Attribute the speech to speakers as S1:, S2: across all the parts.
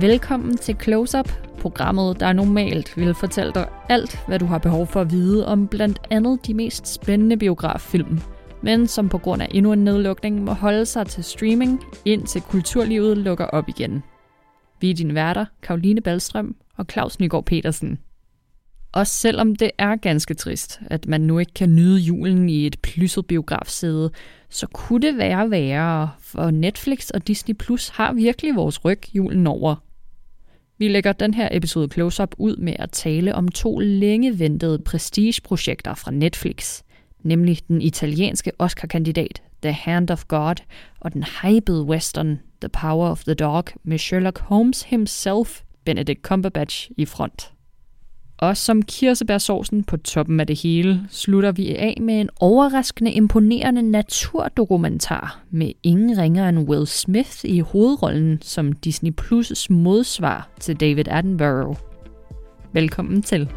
S1: Velkommen til Close Up, programmet, der normalt vil fortælle dig alt, hvad du har behov for at vide om blandt andet de mest spændende biograffilm, men som på grund af endnu en nedlukning må holde sig til streaming, indtil kulturlivet lukker op igen. Vi er dine værter, Karoline Ballstrøm og Claus Nygaard Petersen. Også selvom det er ganske trist, at man nu ikke kan nyde julen i et plysset biografsæde, så kunne det være værre, for Netflix og Disney Plus har virkelig vores ryg julen over. Vi lægger den her episode Close-Up ud med at tale om to længe ventede prestigeprojekter fra Netflix, nemlig den italienske Oscar-kandidat The Hand of God og den hypede western The Power of the Dog med Sherlock Holmes himself, Benedict Cumberbatch, i front. Og som kirsebærsovsen på toppen af det hele, slutter vi af med en overraskende imponerende naturdokumentar med ingen ringer end Will Smith i hovedrollen som Disney Plus' modsvar til David Attenborough. Velkommen til.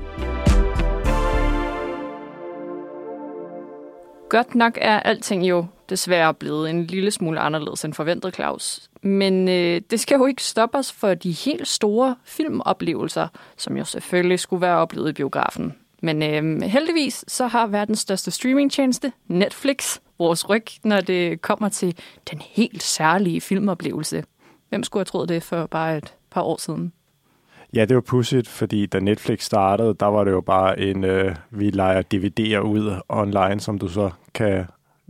S1: Godt nok er alting jo desværre blevet en lille smule anderledes end forventet, Claus. Men øh, det skal jo ikke stoppe os for de helt store filmoplevelser, som jo selvfølgelig skulle være oplevet i biografen. Men øh, heldigvis så har verdens største streamingtjeneste, Netflix, vores ryg, når det kommer til den helt særlige filmoplevelse. Hvem skulle have troet det for bare et par år siden?
S2: Ja, det var pudsigt, fordi da Netflix startede, der var det jo bare en, øh, vi leger DVD'er ud online, som du så kan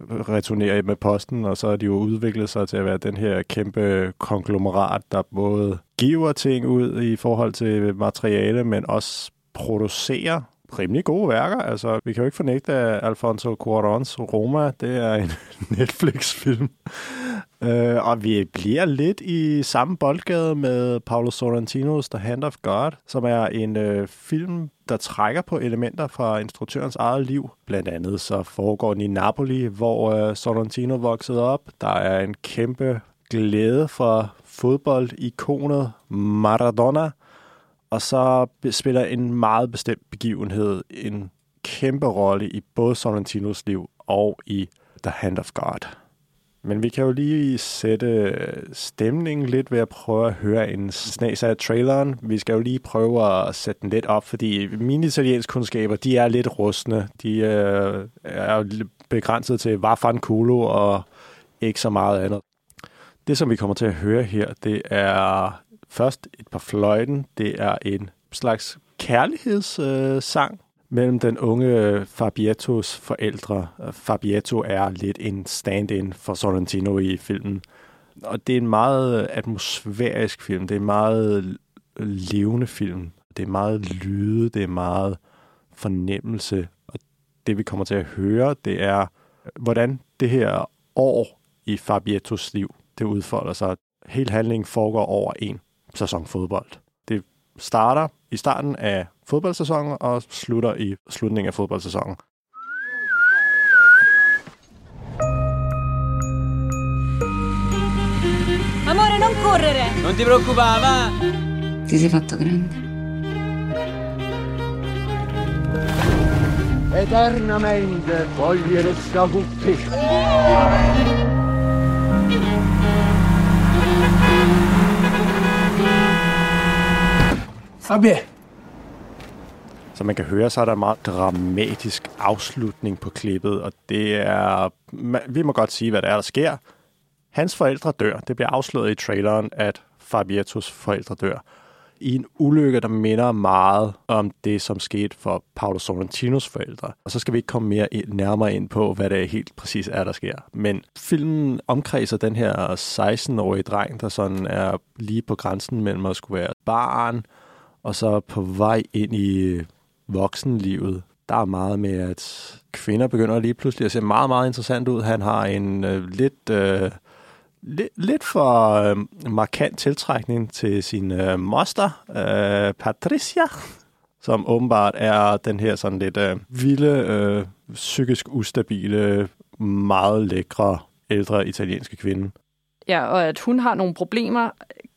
S2: returnere med posten, og så er de jo udviklet sig til at være den her kæmpe konglomerat, der både giver ting ud i forhold til materiale, men også producerer rimelig gode værker. Altså, vi kan jo ikke fornægte, at Alfonso Cuarons Roma, det er en Netflix-film. Uh, og vi bliver lidt i samme boldgade med Paolo Sorrentinos The Hand of God, som er en uh, film, der trækker på elementer fra instruktørens eget liv. Blandt andet så foregår den i Napoli, hvor uh, Sorrentino voksede op. Der er en kæmpe glæde for fodboldikonet Maradona, og så spiller en meget bestemt begivenhed en kæmpe rolle i både Sorrentinos liv og i The Hand of God. Men vi kan jo lige sætte øh, stemningen lidt ved at prøve at høre en snas af traileren. Vi skal jo lige prøve at sætte den lidt op, fordi mine italienske kundskaber, de er lidt rustne. De øh, er begrænset til Vafan Kulo og ikke så meget andet. Det, som vi kommer til at høre her, det er først et par fløjten. Det er en slags kærlighedssang, øh, mellem den unge øh, Fabiettos forældre. Øh, Fabietto er lidt en stand-in for Sorrentino i filmen. Og det er en meget øh, atmosfærisk film. Det er en meget levende film. Det er meget lyde, det er meget fornemmelse. Og det vi kommer til at høre, det er, hvordan det her år i Fabiettos liv, det udfolder sig. Hele handlingen foregår over en sæson fodbold. Det starter i starten af fodboldsæsonen og slutter i slutningen af fodboldsæsonen.
S3: Amore, non correre!
S4: Non ti preoccupare, va!
S5: Ti sei fatto grande.
S6: Eternamente cogliere Op
S2: Fabie! Som man kan høre, så er der en meget dramatisk afslutning på klippet, og det er... Vi må godt sige, hvad der er, der sker. Hans forældre dør. Det bliver afsløret i traileren, at Fabiettos forældre dør. I en ulykke, der minder meget om det, som skete for Paolo Sorrentinos forældre. Og så skal vi ikke komme mere nærmere ind på, hvad det helt præcis er, der sker. Men filmen omkredser den her 16-årige dreng, der sådan er lige på grænsen mellem at skulle være barn, og så på vej ind i øh, voksenlivet. Der er meget med, at kvinder begynder lige pludselig at se meget, meget interessant ud. Han har en øh, lidt, øh, lidt, lidt for øh, markant tiltrækning til sin øh, moster, øh, Patricia, som åbenbart er den her sådan lidt øh, vilde, øh, psykisk ustabile, meget lækre ældre italienske kvinde.
S1: Ja, og at hun har nogle problemer,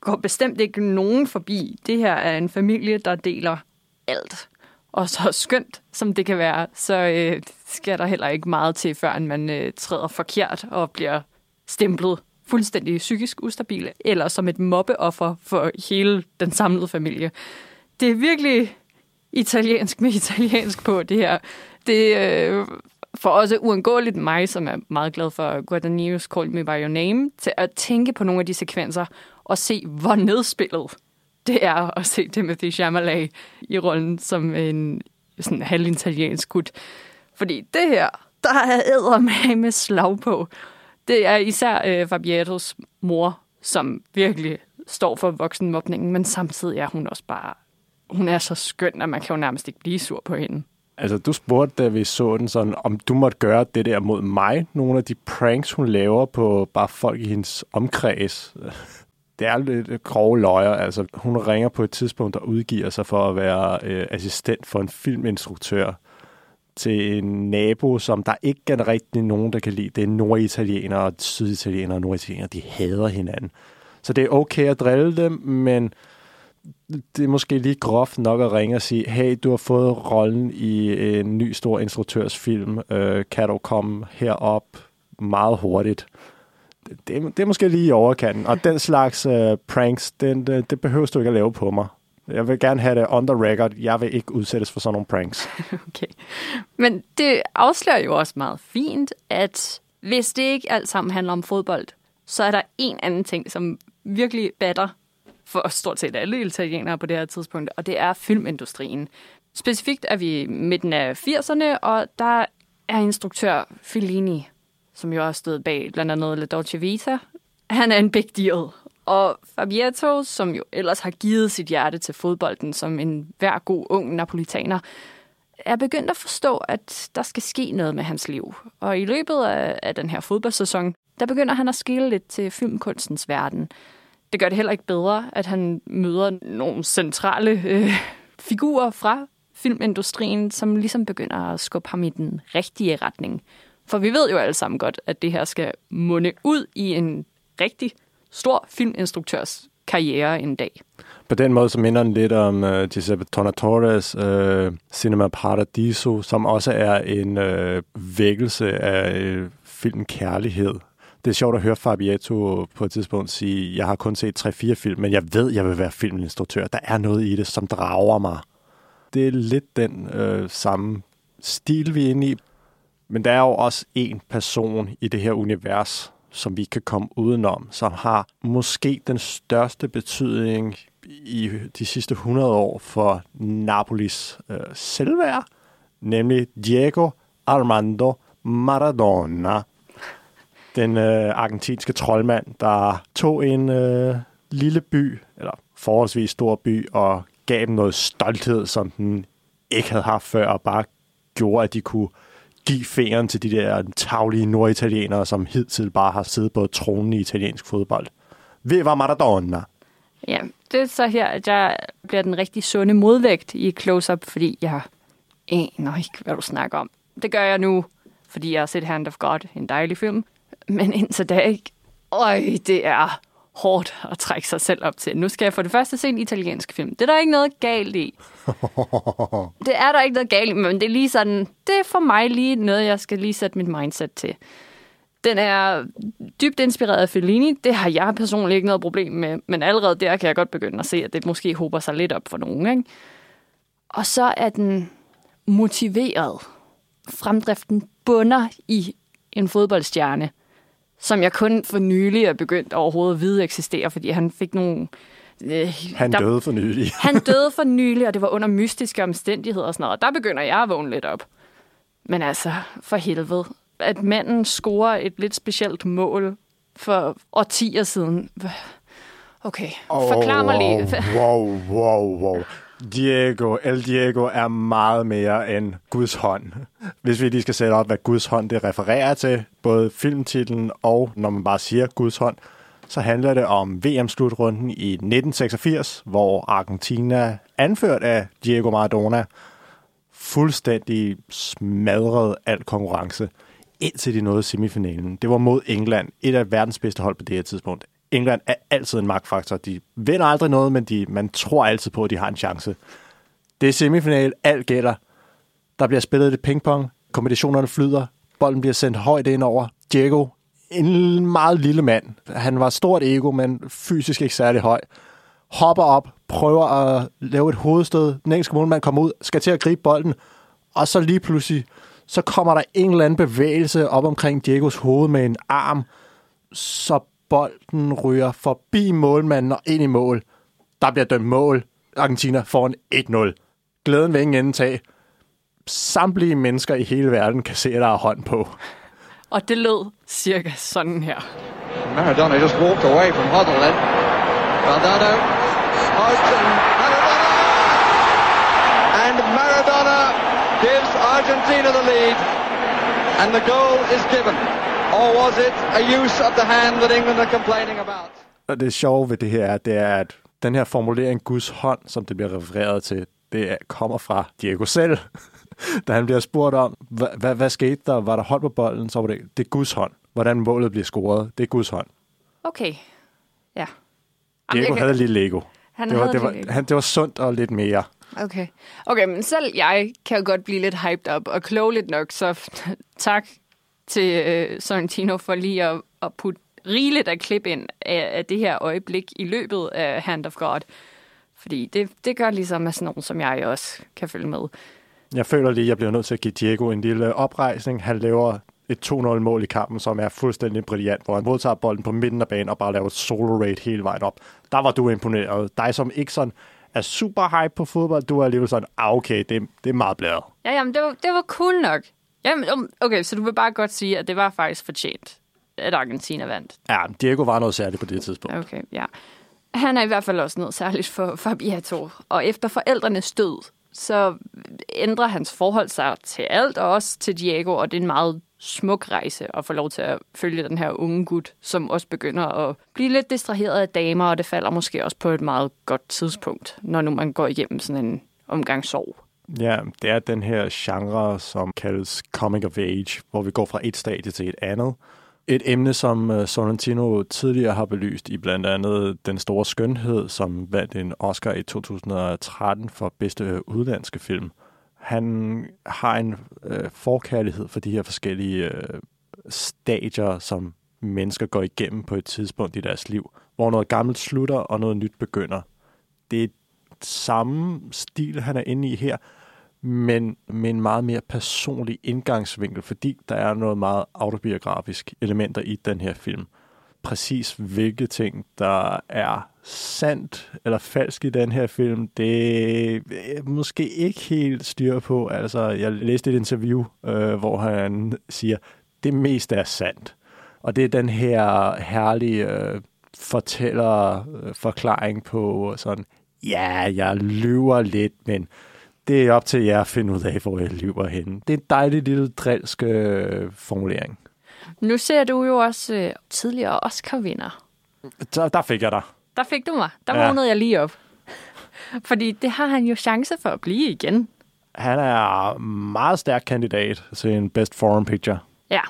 S1: går bestemt ikke nogen forbi. Det her er en familie, der deler alt. Og så skønt, som det kan være, så øh, skal der heller ikke meget til, før man øh, træder forkert og bliver stemplet fuldstændig psykisk ustabil, eller som et mobbeoffer for hele den samlede familie. Det er virkelig italiensk med italiensk på det her. Det øh, for også uundgåeligt mig, som er meget glad for Guadagnino's Call Me By Your Name, til at tænke på nogle af de sekvenser og se, hvor nedspillet det er at se Timothy Chalamet i rollen som en sådan halvitaliensk gut. Fordi det her, der er æder med med slag på. Det er især øh, Fabiettos mor, som virkelig står for voksenmobningen, men samtidig er hun også bare... Hun er så skøn, at man kan jo nærmest ikke blive sur på hende.
S2: Altså, du spurgte, da vi så den sådan, om du måtte gøre det der mod mig. Nogle af de pranks, hun laver på bare folk i hendes omkreds. Det er lidt øh, grove løjer. Altså, hun ringer på et tidspunkt og udgiver sig for at være øh, assistent for en filminstruktør til en nabo, som der ikke er rigtig nogen, der kan lide. Det er norditalienere og syditalienere og norditalienere. De hader hinanden. Så det er okay at drille dem, men det er måske lige groft nok at ringe og sige, hey, du har fået rollen i en ny stor instruktørsfilm. Øh, kan du komme herop meget hurtigt? Det, det er måske lige i overkanten. Og den slags uh, pranks, den, det, det behøver du ikke at lave på mig. Jeg vil gerne have det on the record. Jeg vil ikke udsættes for sådan nogle pranks.
S1: okay. Men det afslører jo også meget fint, at hvis det ikke alt sammen handler om fodbold, så er der en anden ting, som virkelig batter for stort set alle italienere på det her tidspunkt, og det er filmindustrien. Specifikt er vi midten af 80'erne, og der er instruktør Fellini, som jo også stod bag blandt andet La Dolce Vita. Han er en big deal. Og Fabietto, som jo ellers har givet sit hjerte til fodbolden som en hver god ung napolitaner, er begyndt at forstå, at der skal ske noget med hans liv. Og i løbet af, af den her fodboldsæson, der begynder han at skille lidt til filmkunstens verden det gør det heller ikke bedre, at han møder nogle centrale øh, figurer fra filmindustrien, som ligesom begynder at skubbe ham i den rigtige retning. For vi ved jo alle sammen godt, at det her skal munde ud i en rigtig stor filminstruktørs karriere en dag.
S2: På den måde så minder den lidt om uh, Giuseppe Tornatore's uh, øh, Cinema Paradiso, som også er en uh, vækkelse af uh, filmen Kærlighed, det er sjovt at høre Fabietto på et tidspunkt sige, jeg har kun set 3-4 film, men jeg ved, jeg vil være filminstruktør. Der er noget i det, som drager mig. Det er lidt den øh, samme stil, vi er inde i. Men der er jo også en person i det her univers, som vi kan komme udenom, som har måske den største betydning i de sidste 100 år for Napolis øh, selvværd, nemlig Diego Armando Maradona. Den øh, argentinske troldmand, der tog en øh, lille by, eller forholdsvis stor by, og gav dem noget stolthed, som den ikke havde haft før, og bare gjorde, at de kunne give fingeren til de der taglige norditalienere, som hidtil bare har siddet på tronen i italiensk fodbold. Viva Maradona!
S1: Ja, det er så her, at jeg bliver den rigtig sunde modvægt i close-up, fordi jeg aner ikke, hvad du snakker om. Det gør jeg nu, fordi jeg har set Hand of God, en dejlig film. Men indtil da ikke. Øj, det er hårdt at trække sig selv op til. Nu skal jeg for det første se en italiensk film. Det er der ikke noget galt i. det er der ikke noget galt i, men det er lige sådan, det er for mig lige noget, jeg skal lige sætte mit mindset til. Den er dybt inspireret af Fellini. Det har jeg personligt ikke noget problem med, men allerede der kan jeg godt begynde at se, at det måske håber sig lidt op for nogen. Ikke? Og så er den motiveret. Fremdriften bunder i en fodboldstjerne, som jeg kun for nylig er begyndt overhovedet at vide eksisterer, fordi han fik nogle...
S2: Øh, han der, døde for nylig.
S1: han døde for nylig, og det var under mystiske omstændigheder og sådan noget. Og der begynder jeg at vågne lidt op. Men altså, for helvede. At manden scorer et lidt specielt mål for årtier siden. Okay, forklar oh, mig lige.
S2: Wow, wow, wow. Diego, El Diego er meget mere end Guds hånd. Hvis vi lige skal sætte op, hvad Guds hånd det refererer til, både filmtitlen og når man bare siger Guds hånd, så handler det om VM-slutrunden i 1986, hvor Argentina, anført af Diego Maradona, fuldstændig smadrede al konkurrence, indtil de nåede semifinalen. Det var mod England, et af verdens bedste hold på det her tidspunkt. England er altid en magtfaktor. De vinder aldrig noget, men de, man tror altid på, at de har en chance. Det er semifinal, alt gælder. Der bliver spillet lidt pingpong, kombinationerne flyder, bolden bliver sendt højt ind over. Diego, en meget lille mand. Han var stort ego, men fysisk ikke særlig høj. Hopper op, prøver at lave et hovedstød. Den engelske målmand kommer ud, skal til at gribe bolden, og så lige pludselig, så kommer der en eller anden bevægelse op omkring Diegos hoved med en arm, så bolden ryger forbi målmanden og ind i mål. Der bliver dømt mål. Argentina får en 1-0. Glæden vil ingen ende tage. Samtlige mennesker i hele verden kan se, at der er hånd på.
S1: Og det lød cirka sådan her.
S4: Maradona just walked away from Huddle then. To Maradona! And Maradona gives Argentina the lead. And the goal is given. Or was it a use of the hand that England are complaining about?
S2: Og det sjove ved det her er, det er, at den her formulering Guds hånd, som det bliver refereret til, det er- kommer fra Diego selv. da han bliver spurgt om, hvad, hvad, hvad skete der? Var der hold på bolden? Så var det, det er Guds hånd. Hvordan målet bliver scoret, det er Guds hånd.
S1: Okay. Ja. Jamen,
S2: Diego
S1: kan-
S2: havde lille Lego.
S1: Han
S2: Det var,
S1: havde
S2: det,
S1: et
S2: var,
S1: lille Lego.
S2: han, det var sundt og lidt mere.
S1: Okay. Okay, men selv jeg kan jo godt blive lidt hyped op og klogeligt nok, så tak til øh, Sorrentino for lige at, at putte rigeligt af klip ind af, af det her øjeblik i løbet af Hand of God. Fordi det, det gør ligesom at sådan nogen, som jeg også kan følge med.
S2: Jeg føler lige, at jeg bliver nødt til at give Diego en lille oprejsning. Han laver et 2-0-mål i kampen, som er fuldstændig brilliant, hvor han modtager bolden på midten af banen og bare laver et solo raid hele vejen op. Der var du imponeret. Dig, som ikke sådan er super hype på fodbold, du er alligevel sådan, ah, okay, det, det er meget blæret.
S1: Ja, jamen, det var, det var cool nok. Jamen, um, okay, så du vil bare godt sige, at det var faktisk fortjent, at Argentina vandt.
S2: Ja, Diego var noget særligt på det tidspunkt.
S1: Okay, ja. Han er i hvert fald også noget særligt for Fabiato. Og efter forældrenes død, så ændrer hans forhold sig til alt, og også til Diego, og det er en meget smuk rejse at få lov til at følge den her unge gut, som også begynder at blive lidt distraheret af damer, og det falder måske også på et meget godt tidspunkt, når nu man går igennem sådan en omgang sorg.
S2: Ja, det er den her genre, som kaldes coming of age, hvor vi går fra et stadie til et andet. Et emne, som øh, Sorrentino tidligere har belyst i blandt andet Den Store Skønhed, som vandt en Oscar i 2013 for bedste øh, udlandske film. Han har en øh, forkærlighed for de her forskellige øh, stadier, som mennesker går igennem på et tidspunkt i deres liv, hvor noget gammelt slutter og noget nyt begynder. Det er samme stil, han er inde i her, men med en meget mere personlig indgangsvinkel, fordi der er noget meget autobiografisk elementer i den her film. Præcis hvilke ting, der er sandt eller falsk i den her film, det er måske ikke helt styr på. Altså, jeg læste et interview, øh, hvor han siger, det meste er sandt. Og det er den her herlige øh, fortæller øh, forklaring på sådan, ja, jeg lyver lidt, men det er op til jer at finde ud af, hvor jeg lyver henne. Det er en dejlig lille drilsk øh, formulering.
S1: Nu ser du jo også øh, tidligere Oscar-vinder.
S2: Så der fik jeg dig.
S1: Der fik du mig. Der
S2: Ja.
S1: vågnede jeg lige op. Fordi det har han jo chance for at blive igen.
S2: Han er meget stærk kandidat til en Best Foreign Picture.
S1: Ja.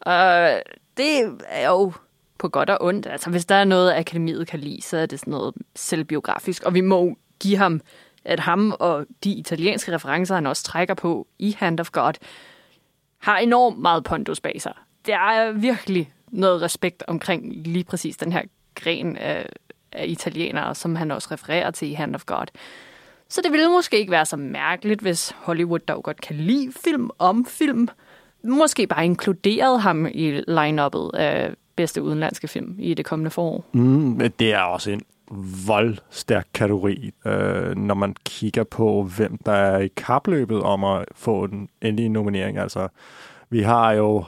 S1: Og det er jo på godt og ondt. Altså, hvis der er noget, akademiet kan lide, så er det sådan noget selvbiografisk. Og vi må give ham, at ham og de italienske referencer, han også trækker på i Hand of God, har enormt meget pondus bag sig. Der er virkelig noget respekt omkring lige præcis den her gren af, af italienere, som han også refererer til i Hand of God. Så det ville måske ikke være så mærkeligt, hvis Hollywood dog godt kan lide film om film, måske bare inkluderet ham i line-uppet af bedste udenlandske film i det kommende forår.
S2: Mm, det er også en voldstærk kategori, øh, når man kigger på, hvem der er i kapløbet om at få en endelig nominering. Altså, vi har jo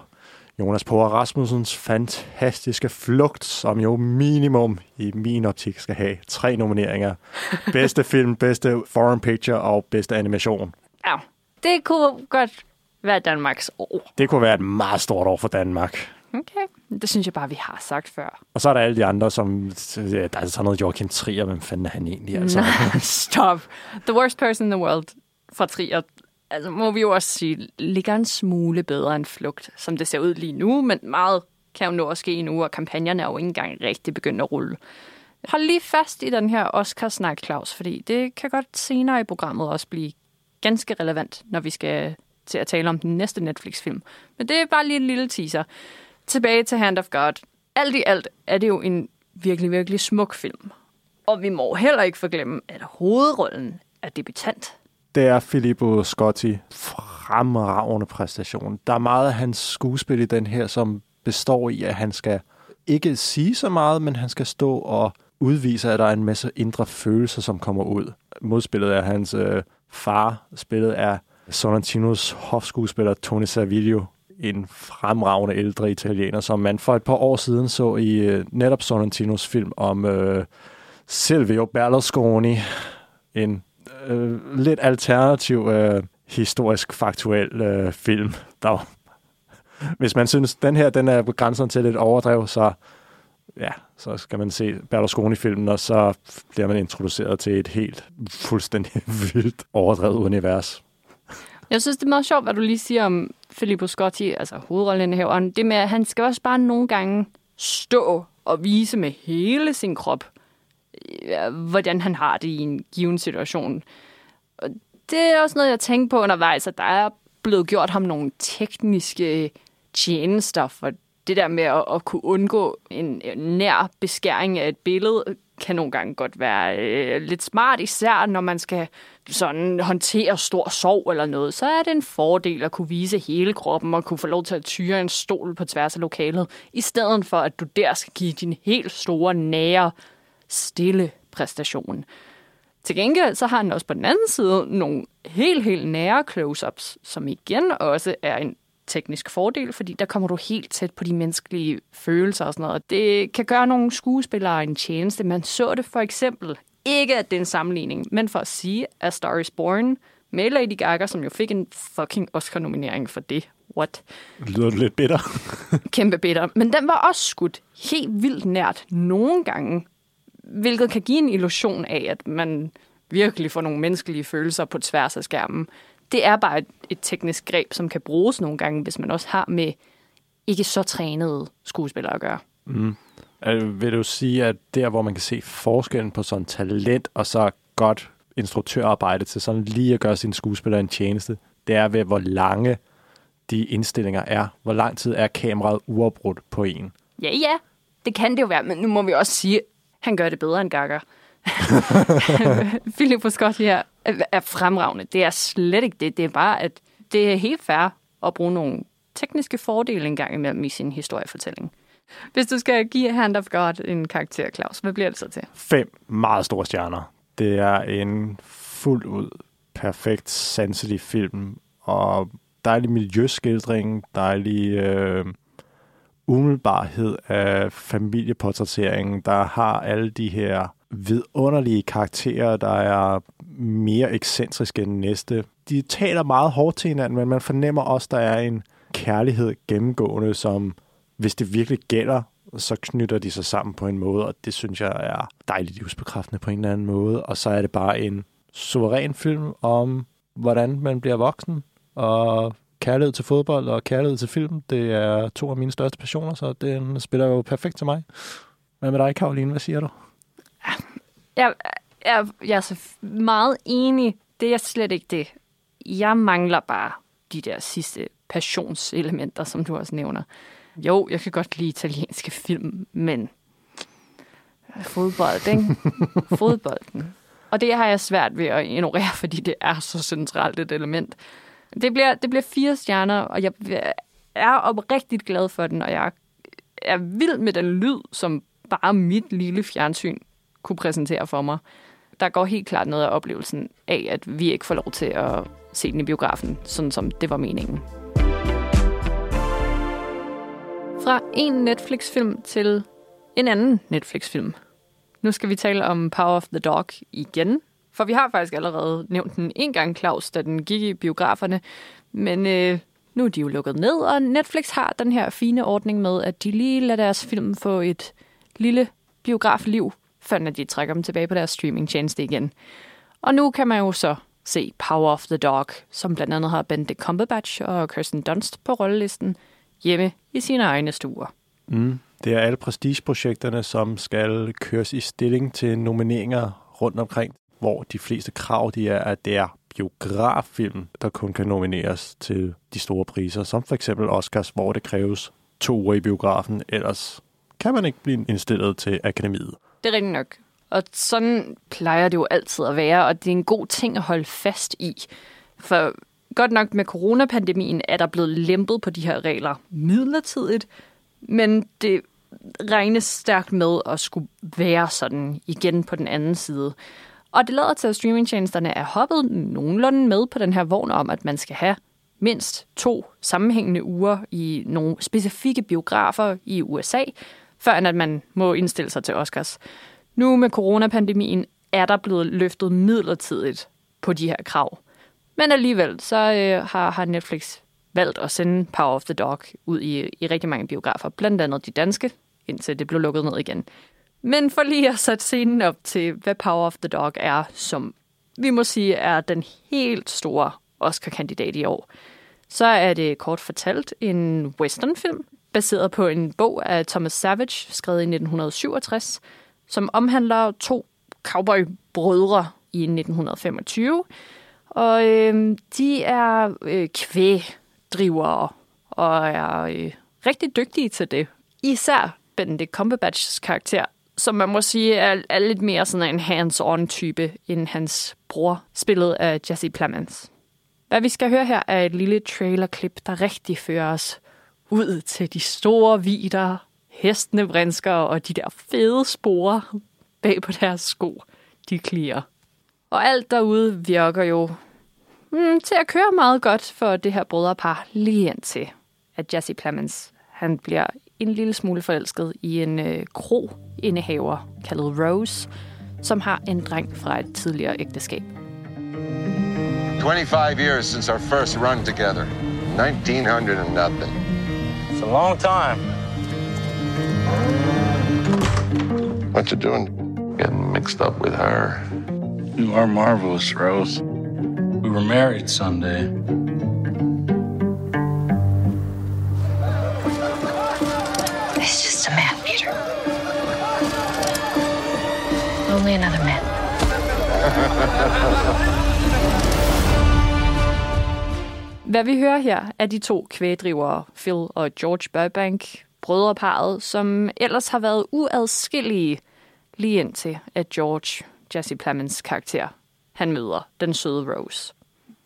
S2: Jonas Power Rasmussens fantastiske flugt, som jo minimum i min optik skal have tre nomineringer. Bedste film, bedste foreign picture og bedste animation.
S1: Ja, det kunne godt være Danmarks år.
S2: Det kunne være et meget stort år for Danmark.
S1: Okay, det synes jeg bare, vi har sagt før.
S2: Og så er der alle de andre, som... ja, Der er sådan noget Joachim Trier, hvem fanden er han egentlig? Altså,
S1: Stop. The worst person in the world fra Trier. Altså, må vi jo også sige, ligger en smule bedre end flugt, som det ser ud lige nu, men meget kan jo nå at ske nu, og kampagnerne er jo ikke engang rigtig begyndt at rulle. Hold lige fast i den her Oscar-snak, Claus, fordi det kan godt senere i programmet også blive ganske relevant, når vi skal til at tale om den næste Netflix-film. Men det er bare lige en lille teaser tilbage til Hand of God. Alt i alt er det jo en virkelig, virkelig smuk film. Og vi må heller ikke forglemme, at hovedrollen er debutant.
S2: Det er Filippo Scotti. Fremragende præstation. Der er meget af hans skuespil i den her, som består i, at han skal ikke sige så meget, men han skal stå og udvise, at der er en masse indre følelser, som kommer ud. Modspillet er hans øh, far, spillet er Sorrentinos hofskuespiller Tony Servilio, en fremragende ældre italiener, som man for et par år siden så i øh, netop Sorrentinos film om øh, Silvio Berlusconi, en øh, lidt alternativ øh, historisk faktuel øh, film. Der, hvis man synes, den her den er begrænset til lidt overdrev, så ja, så skal man se Berlusconi-filmen, og så bliver man introduceret til et helt fuldstændig vildt overdrevet univers.
S1: Jeg synes, det er meget sjovt, hvad du lige siger om Filippo Scotti, altså hovedrollen her. Det med, at han skal også bare nogle gange stå og vise med hele sin krop, øh, hvordan han har det i en given situation. Og det er også noget, jeg tænker på undervejs, at der er blevet gjort ham nogle tekniske tjenester for det der med at, at kunne undgå en nær beskæring af et billede, kan nogle gange godt være øh, lidt smart, især når man skal sådan håndtere stor sorg eller noget, så er det en fordel at kunne vise hele kroppen og kunne få lov til at tyre en stol på tværs af lokalet, i stedet for at du der skal give din helt store, nære, stille præstation. Til gengæld så har han også på den anden side nogle helt, helt nære close-ups, som igen også er en teknisk fordel, fordi der kommer du helt tæt på de menneskelige følelser og sådan noget. Det kan gøre nogle skuespillere en tjeneste. Man så det for eksempel, ikke at det er en sammenligning, men for at sige, at Star is Born med Lady Gaga, som jo fik en fucking Oscar-nominering for det. What?
S2: Lyder lidt bitter.
S1: Kæmpe bitter. Men den var også skudt helt vildt nært nogle gange, hvilket kan give en illusion af, at man virkelig får nogle menneskelige følelser på tværs af skærmen det er bare et, et teknisk greb, som kan bruges nogle gange, hvis man også har med ikke så trænede skuespillere at gøre.
S2: Mm. Øh, vil du sige, at der, hvor man kan se forskellen på sådan talent og så godt instruktørarbejde til sådan lige at gøre sin skuespiller en tjeneste, det er ved, hvor lange de indstillinger er. Hvor lang tid er kameraet uafbrudt på en?
S1: Ja, ja. Det kan det jo være, men nu må vi også sige, at han gør det bedre end Gaga. Philip Scott her er fremragende. Det er slet ikke det. Det er bare, at det er helt fair at bruge nogle tekniske fordele engang imellem i sin historiefortælling. Hvis du skal give Hand of God en karakter, Claus, hvad bliver det så til?
S2: Fem meget store stjerner. Det er en fuldt ud perfekt sanselig film, og dejlig miljøskildring, dejlig øh, umiddelbarhed af familieportrætteringen, der har alle de her vidunderlige karakterer, der er mere ekscentriske end næste. De taler meget hårdt til hinanden, men man fornemmer også, der er en kærlighed gennemgående, som hvis det virkelig gælder, så knytter de sig sammen på en måde, og det synes jeg er dejligt livsbekræftende på en eller anden måde. Og så er det bare en suveræn film om, hvordan man bliver voksen, og kærlighed til fodbold og kærlighed til film, det er to af mine største passioner, så den spiller jo perfekt til mig. Hvad med dig, Karoline? Hvad siger du?
S1: Jeg, jeg, jeg er så meget enig. Det er slet ikke det. Jeg mangler bare de der sidste passionselementer, som du også nævner. Jo, jeg kan godt lide italienske film, men fodbold, ikke? Fodbolden. Og det har jeg svært ved at ignorere, fordi det er så centralt et element. Det bliver, det bliver fire stjerner, og jeg er oprigtigt glad for den, og jeg er vild med den lyd, som bare mit lille fjernsyn kunne præsentere for mig. Der går helt klart noget af oplevelsen af, at vi ikke får lov til at se den i biografen, sådan som det var meningen. Fra en Netflix-film til en anden Netflix-film. Nu skal vi tale om Power of the Dog igen, for vi har faktisk allerede nævnt den en gang, Claus, da den gik i biograferne. Men øh, nu er de jo lukket ned, og Netflix har den her fine ordning med, at de lige lader deres film få et lille biografliv, før de trækker dem tilbage på deres streamingtjeneste igen. Og nu kan man jo så se Power of the Dog, som blandt andet har Benedict Cumberbatch og Kirsten Dunst på rollelisten, hjemme i sine egne stuer.
S2: Mm. Det er alle prestigeprojekterne, som skal køres i stilling til nomineringer rundt omkring, hvor de fleste krav de er, at det er biograffilm, der kun kan nomineres til de store priser, som for eksempel Oscars, hvor det kræves to uger i biografen, ellers kan man ikke blive indstillet til akademiet.
S1: Det er rigtigt nok. Og sådan plejer det jo altid at være, og det er en god ting at holde fast i. For godt nok med coronapandemien er der blevet lempet på de her regler midlertidigt, men det regnes stærkt med at skulle være sådan igen på den anden side. Og det lader til, at streamingtjenesterne er hoppet nogenlunde med på den her vogn om, at man skal have mindst to sammenhængende uger i nogle specifikke biografer i USA, før at man må indstille sig til Oscars. Nu med coronapandemien er der blevet løftet midlertidigt på de her krav. Men alligevel så øh, har, har Netflix valgt at sende Power of the Dog ud i, i rigtig mange biografer, blandt andet de danske, indtil det blev lukket ned igen. Men for lige at sætte scenen op til, hvad Power of the Dog er, som vi må sige er den helt store Oscar-kandidat i år, så er det kort fortalt en westernfilm, baseret på en bog af Thomas Savage, skrevet i 1967, som omhandler to cowboy-brødre i 1925. Og øh, de er øh, kvægdrivere og er øh, rigtig dygtige til det. Især Benedict Cumberbatchs karakter, som man må sige er, er lidt mere sådan en hands-on type end hans bror, spillet af Jesse Plemons. Hvad vi skal høre her er et lille trailerklip, der rigtig fører os ud til de store vider, hestene vrinsker og de der fede sporer bag på deres sko, de klirer. Og alt derude virker jo mm, til at køre meget godt for det her brødrepar, lige indtil at Jesse Plemons han bliver en lille smule forelsket i en øh, kro-indehaver kaldet Rose, som har en dreng fra et tidligere ægteskab.
S7: 25 years since our first run together. 1900 and nothing.
S8: It's a long time.
S7: What you doing? Getting mixed up with her.
S8: You are marvelous, Rose. We were married Sunday.
S5: It's just a man, Peter. Only another man.
S1: Hvad vi hører her er de to kvægdrivere, Phil og George Burbank, brødreparet, som ellers har været uadskillige lige indtil, at George, Jesse Plemons karakter, han møder den søde Rose.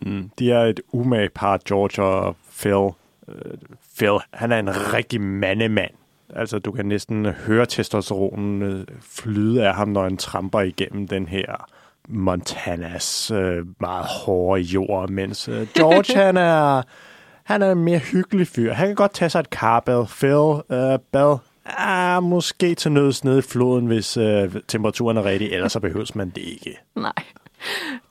S2: Mm. De er et umage par, George og Phil. Øh, Phil, han er en rigtig mandemand. Altså, du kan næsten høre testosteronen øh, flyde af ham, når han tramper igennem den her Montanas øh, meget hårde jord, mens øh, George, han er, han er en mere hyggelig fyr. Han kan godt tage sig et karbad. Phil, øh, bad, ah, måske til nøds nede i floden, hvis øh, temperaturen er rigtig, ellers så behøves man det ikke.
S1: Nej.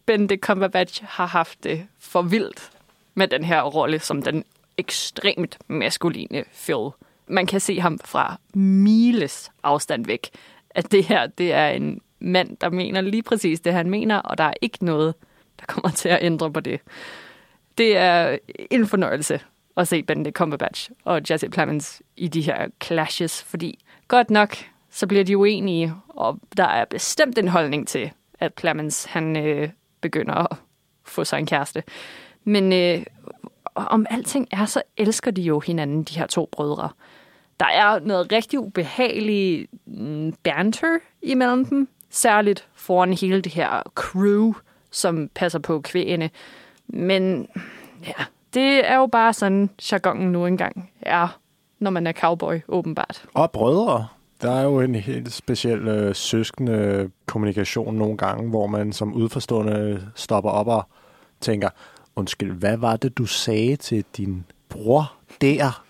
S1: Benedict Cumberbatch har haft det for vildt med den her rolle som den ekstremt maskuline Phil. Man kan se ham fra miles afstand væk, at det her det er en mand, der mener lige præcis det, han mener, og der er ikke noget, der kommer til at ændre på det. Det er en fornøjelse at se Benedict Cumberbatch og Jesse Plemons i de her clashes, fordi godt nok, så bliver de uenige, og der er bestemt en holdning til, at Plemons han øh, begynder at få sig en kæreste. Men øh, om alting er, så elsker de jo hinanden, de her to brødre. Der er noget rigtig ubehageligt mm, banter imellem dem, særligt foran hele det her crew, som passer på kvægene. Men ja, det er jo bare sådan, jargonen nu engang er, når man er cowboy, åbenbart.
S2: Og brødre. Der er jo en helt speciel øh, søskende kommunikation nogle gange, hvor man som udforstående stopper op og tænker, undskyld, hvad var det, du sagde til din bror der?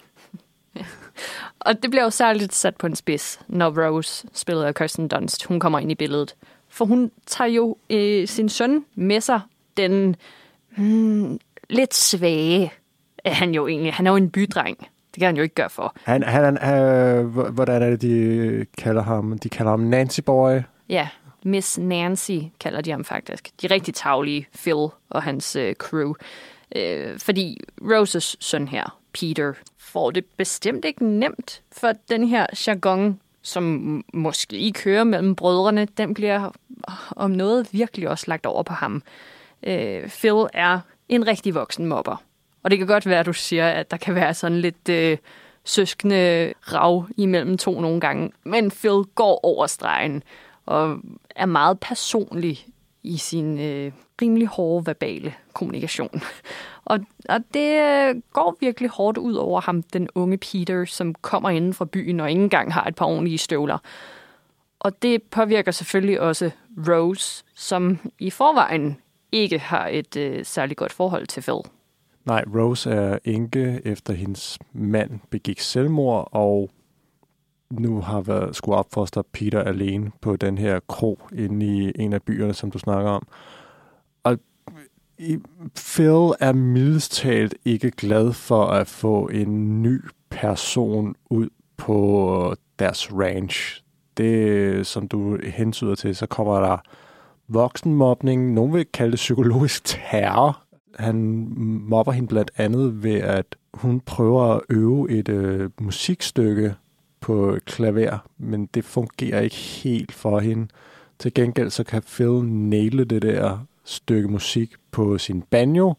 S1: Og det bliver jo særligt sat på en spids, når Rose, spillet af Kirsten Dunst, hun kommer ind i billedet. For hun tager jo øh, sin søn med sig, den hmm, lidt svage er han jo egentlig. Han er jo en bydreng. Det kan han jo ikke gøre for.
S2: Han, han, øh, hvordan er det, de kalder ham? De kalder ham Nancy Boy.
S1: Ja, Miss Nancy kalder de ham faktisk. De rigtig tavlige, Phil og hans øh, crew. Øh, fordi Roses søn her, Peter, får det bestemt ikke nemt, for den her jargon, som måske ikke kører mellem brødrene, den bliver om noget virkelig også lagt over på ham. Øh, Phil er en rigtig voksen mobber. Og det kan godt være, at du siger, at der kan være sådan lidt øh, søskende rav imellem to nogle gange. Men Phil går over stregen og er meget personlig i sin øh, rimelig hårde verbale kommunikation. Og, og det øh, går virkelig hårdt ud over ham, den unge Peter, som kommer inden fra byen og ikke engang har et par ordentlige støvler. Og det påvirker selvfølgelig også Rose, som i forvejen ikke har et øh, særligt godt forhold til Phil.
S2: Nej, Rose er enke efter hendes mand begik selvmord, og nu har været skulle opfostre Peter alene på den her kro inde i en af byerne, som du snakker om. Og Phil er mildest talt ikke glad for at få en ny person ud på deres ranch. Det, som du hensyder til, så kommer der voksenmobning. Nogen vil kalde det psykologisk terror. Han mobber hende blandt andet ved, at hun prøver at øve et øh, musikstykke på klaver, men det fungerer ikke helt for hende. Til gengæld så kan Phil næle det der stykke musik på sin banjo,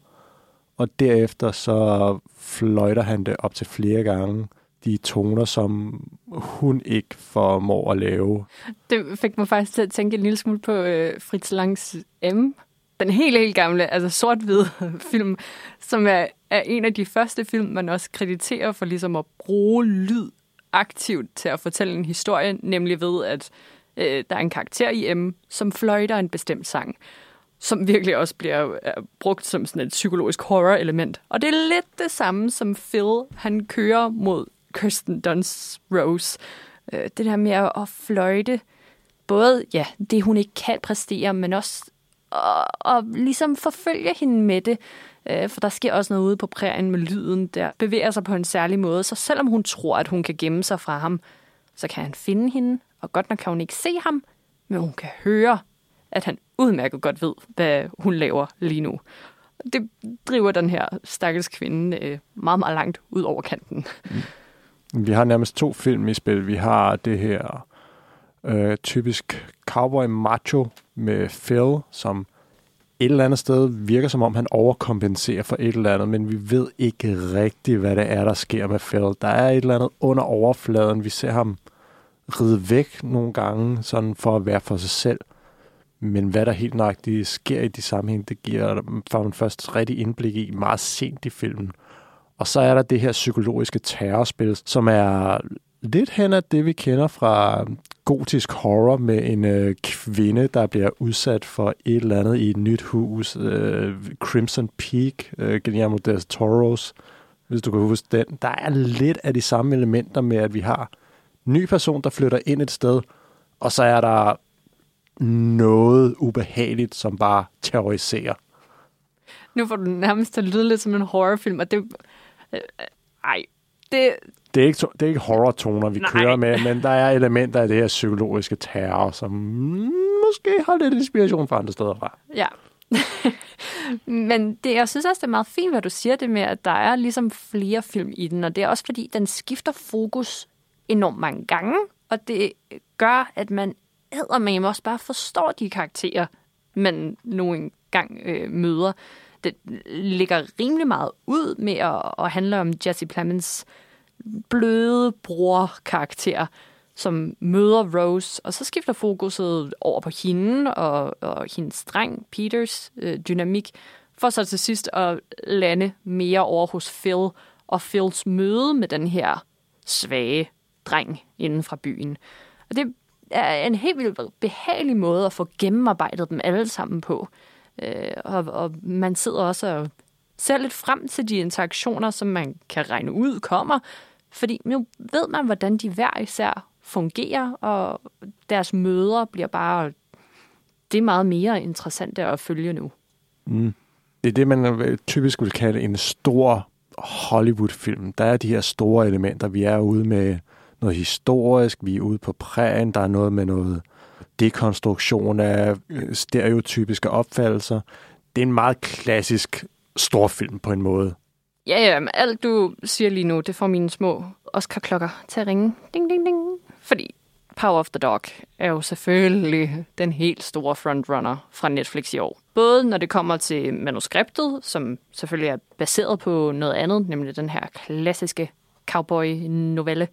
S2: og derefter så fløjter han det op til flere gange de toner, som hun ikke formår at lave.
S1: Det fik mig faktisk til at tænke en lille smule på øh, Fritz Langs M. Den helt, helt gamle, altså sort-hvid film, som er, er en af de første film, man også krediterer for ligesom at bruge lyd aktivt til at fortælle en historie, nemlig ved, at øh, der er en karakter i M, som fløjter en bestemt sang som virkelig også bliver brugt som sådan et psykologisk horror-element. Og det er lidt det samme, som Phil, han kører mod Kirsten Dunst Rose. Øh, det der med at fløjte både ja, det, hun ikke kan præstere, men også og, og ligesom forfølger hende med det. Øh, for der sker også noget ude på prærien med lyden, der bevæger sig på en særlig måde. Så selvom hun tror, at hun kan gemme sig fra ham, så kan han finde hende, og godt nok kan hun ikke se ham, men hun kan høre, at han udmærket godt ved, hvad hun laver lige nu. Det driver den her stakkels kvinde øh, meget, meget langt ud over kanten. Mm.
S2: Vi har nærmest to film i spil. Vi har det her øh, typisk cowboy macho med Phil, som et eller andet sted virker som om, han overkompenserer for et eller andet, men vi ved ikke rigtigt, hvad det er, der sker med Phil. Der er et eller andet under overfladen. Vi ser ham ride væk nogle gange, sådan for at være for sig selv. Men hvad der helt nøjagtigt sker i de sammenhæng, det giver for man først rigtig indblik i meget sent i filmen. Og så er der det her psykologiske terrorspil, som er lidt hen af det, vi kender fra gotisk horror med en øh, kvinde, der bliver udsat for et eller andet i et nyt hus. Øh, Crimson Peak, øh, Guillermo del Toros, hvis du kan huske den. Der er lidt af de samme elementer med, at vi har ny person, der flytter ind et sted, og så er der noget ubehageligt, som bare terroriserer.
S1: Nu får du nærmest til at lyde lidt som en horrorfilm, og det... Øh, øh ej, det...
S2: Det er ikke, det er ikke horror-toner, vi Nej. kører med, men der er elementer af det her psykologiske terror, som måske har lidt inspiration fra andre steder fra.
S1: Ja. men det, jeg synes også, det er meget fint, hvad du siger det med, at der er ligesom flere film i den, og det er også fordi, den skifter fokus enormt mange gange, og det gør, at man med også bare forstår de karakterer, man nogle gang øh, møder. Det ligger rimelig meget ud med at, at handle om Jesse Plemons bløde bror-karakter, som møder Rose, og så skifter fokuset over på hende og, og hendes dreng, Peters øh, dynamik, for så til sidst at lande mere over hos Phil og Phils møde med den her svage dreng inden fra byen. Og det er en helt vildt behagelig måde at få gennemarbejdet dem alle sammen på. Øh, og, og man sidder også og ser lidt frem til de interaktioner, som man kan regne ud kommer, fordi nu ved man, hvordan de hver især fungerer, og deres møder bliver bare det er meget mere interessant at følge nu.
S2: Mm. Det er det, man typisk vil kalde en stor Hollywood-film. Der er de her store elementer. Vi er ude med noget historisk, vi er ude på prægen, der er noget med noget dekonstruktion af øh, stereotypiske opfattelser. Det er en meget klassisk storfilm på en måde.
S1: Ja, ja, men alt du siger lige nu, det får mine små Oscar-klokker til at ringe. Ding, ding, ding. Fordi Power of the Dog er jo selvfølgelig den helt store frontrunner fra Netflix i år. Både når det kommer til manuskriptet, som selvfølgelig er baseret på noget andet, nemlig den her klassiske cowboy-novelle.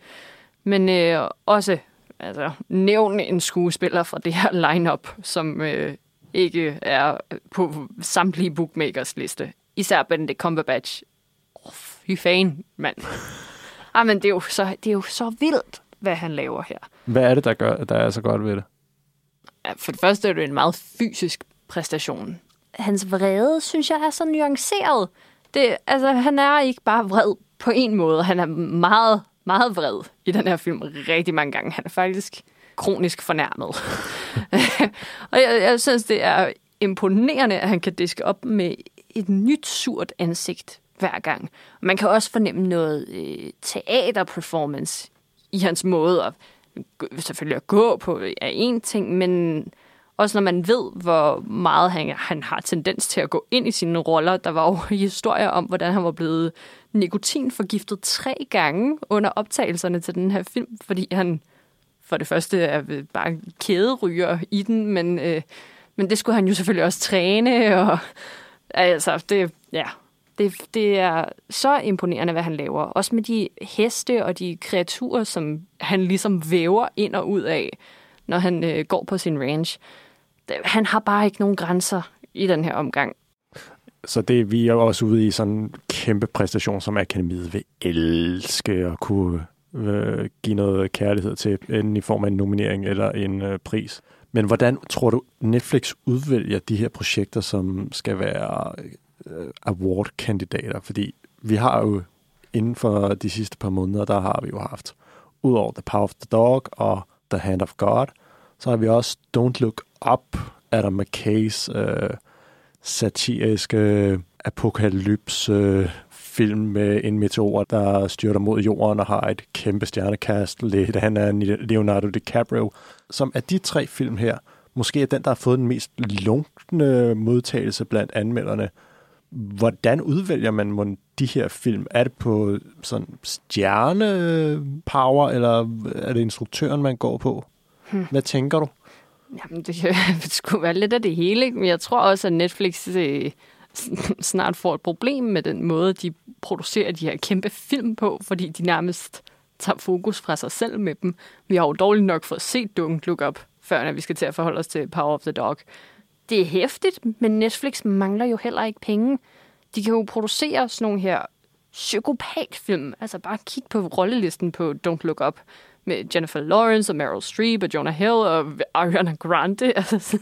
S1: Men øh, også altså, nævn en skuespiller fra det her lineup, som øh, ikke er på samtlige bookmakers liste. Især Benedict Cumberbatch. Oh, fy fan, mand. Ah, men det er, jo så, det er jo så vildt, hvad han laver her.
S2: Hvad er det, der, gør, der er så godt ved det?
S1: Ja, For det første er det en meget fysisk præstation. Hans vrede, synes jeg, er så nuanceret. Det, altså, han er ikke bare vred på en måde. Han er meget, meget vred i den her film rigtig mange gange. Han er faktisk kronisk fornærmet. og jeg, jeg synes, det er imponerende, at han kan diske op med et nyt surt ansigt hver gang. Man kan også fornemme noget øh, teaterperformance i hans måde at selvfølgelig at gå på er en ting, men også når man ved, hvor meget han, han har tendens til at gå ind i sine roller. Der var jo historier om, hvordan han var blevet nikotinforgiftet tre gange under optagelserne til den her film, fordi han for det første er bare kæderyger i den, men, øh, men det skulle han jo selvfølgelig også træne, og altså, det, ja, det, det er så imponerende, hvad han laver. Også med de heste og de kreaturer, som han ligesom væver ind og ud af, når han øh, går på sin range. Det, han har bare ikke nogen grænser i den her omgang.
S2: Så det, vi er også ude i sådan en kæmpe præstation, som Akademiet vil elske at kunne øh, give noget kærlighed til, enten i form af en nominering eller en øh, pris. Men hvordan tror du, Netflix udvælger de her projekter, som skal være øh, award-kandidater? Fordi vi har jo inden for de sidste par måneder, der har vi jo haft, udover The Power of the Dog og The Hand of God, så har vi også Don't Look Up, Adam McKays øh, satiriske apokalypse film med en meteor, der styrter mod jorden og har et kæmpe stjernekast. Lidt han er Leonardo DiCaprio. Som af de tre film her, måske er den, der har fået den mest lunkne modtagelse blandt anmelderne. Hvordan udvælger man de her film? Er det på sådan stjernepower, eller er det instruktøren, man går på? Hvad tænker du?
S1: Jamen, det, det skulle være lidt af det hele, men jeg tror også, at Netflix øh, snart får et problem med den måde, de producerer de her kæmpe film på, fordi de nærmest tager fokus fra sig selv med dem. Vi har jo dårligt nok fået set Don't Look Up, før når vi skal til at forholde os til Power of the Dog. Det er hæftigt, men Netflix mangler jo heller ikke penge. De kan jo producere sådan nogle her psykopatfilm. Altså bare kig på rollelisten på Don't Look Up med Jennifer Lawrence og Meryl Streep og Jonah Hill og Ariana Grande. Altså,